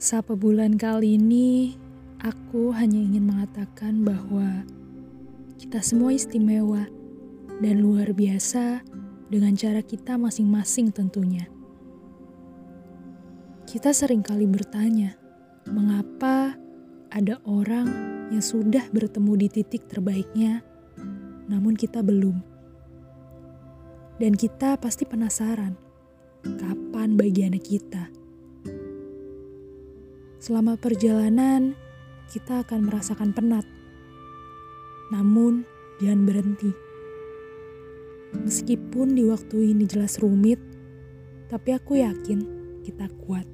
Sapa bulan kali ini, aku hanya ingin mengatakan bahwa kita semua istimewa dan luar biasa dengan cara kita masing-masing tentunya. Kita sering kali bertanya, mengapa ada orang yang sudah bertemu di titik terbaiknya, namun kita belum. Dan kita pasti penasaran, kapan bagiannya kita? Selama perjalanan, kita akan merasakan penat. Namun, jangan berhenti. Meskipun di waktu ini jelas rumit, tapi aku yakin kita kuat.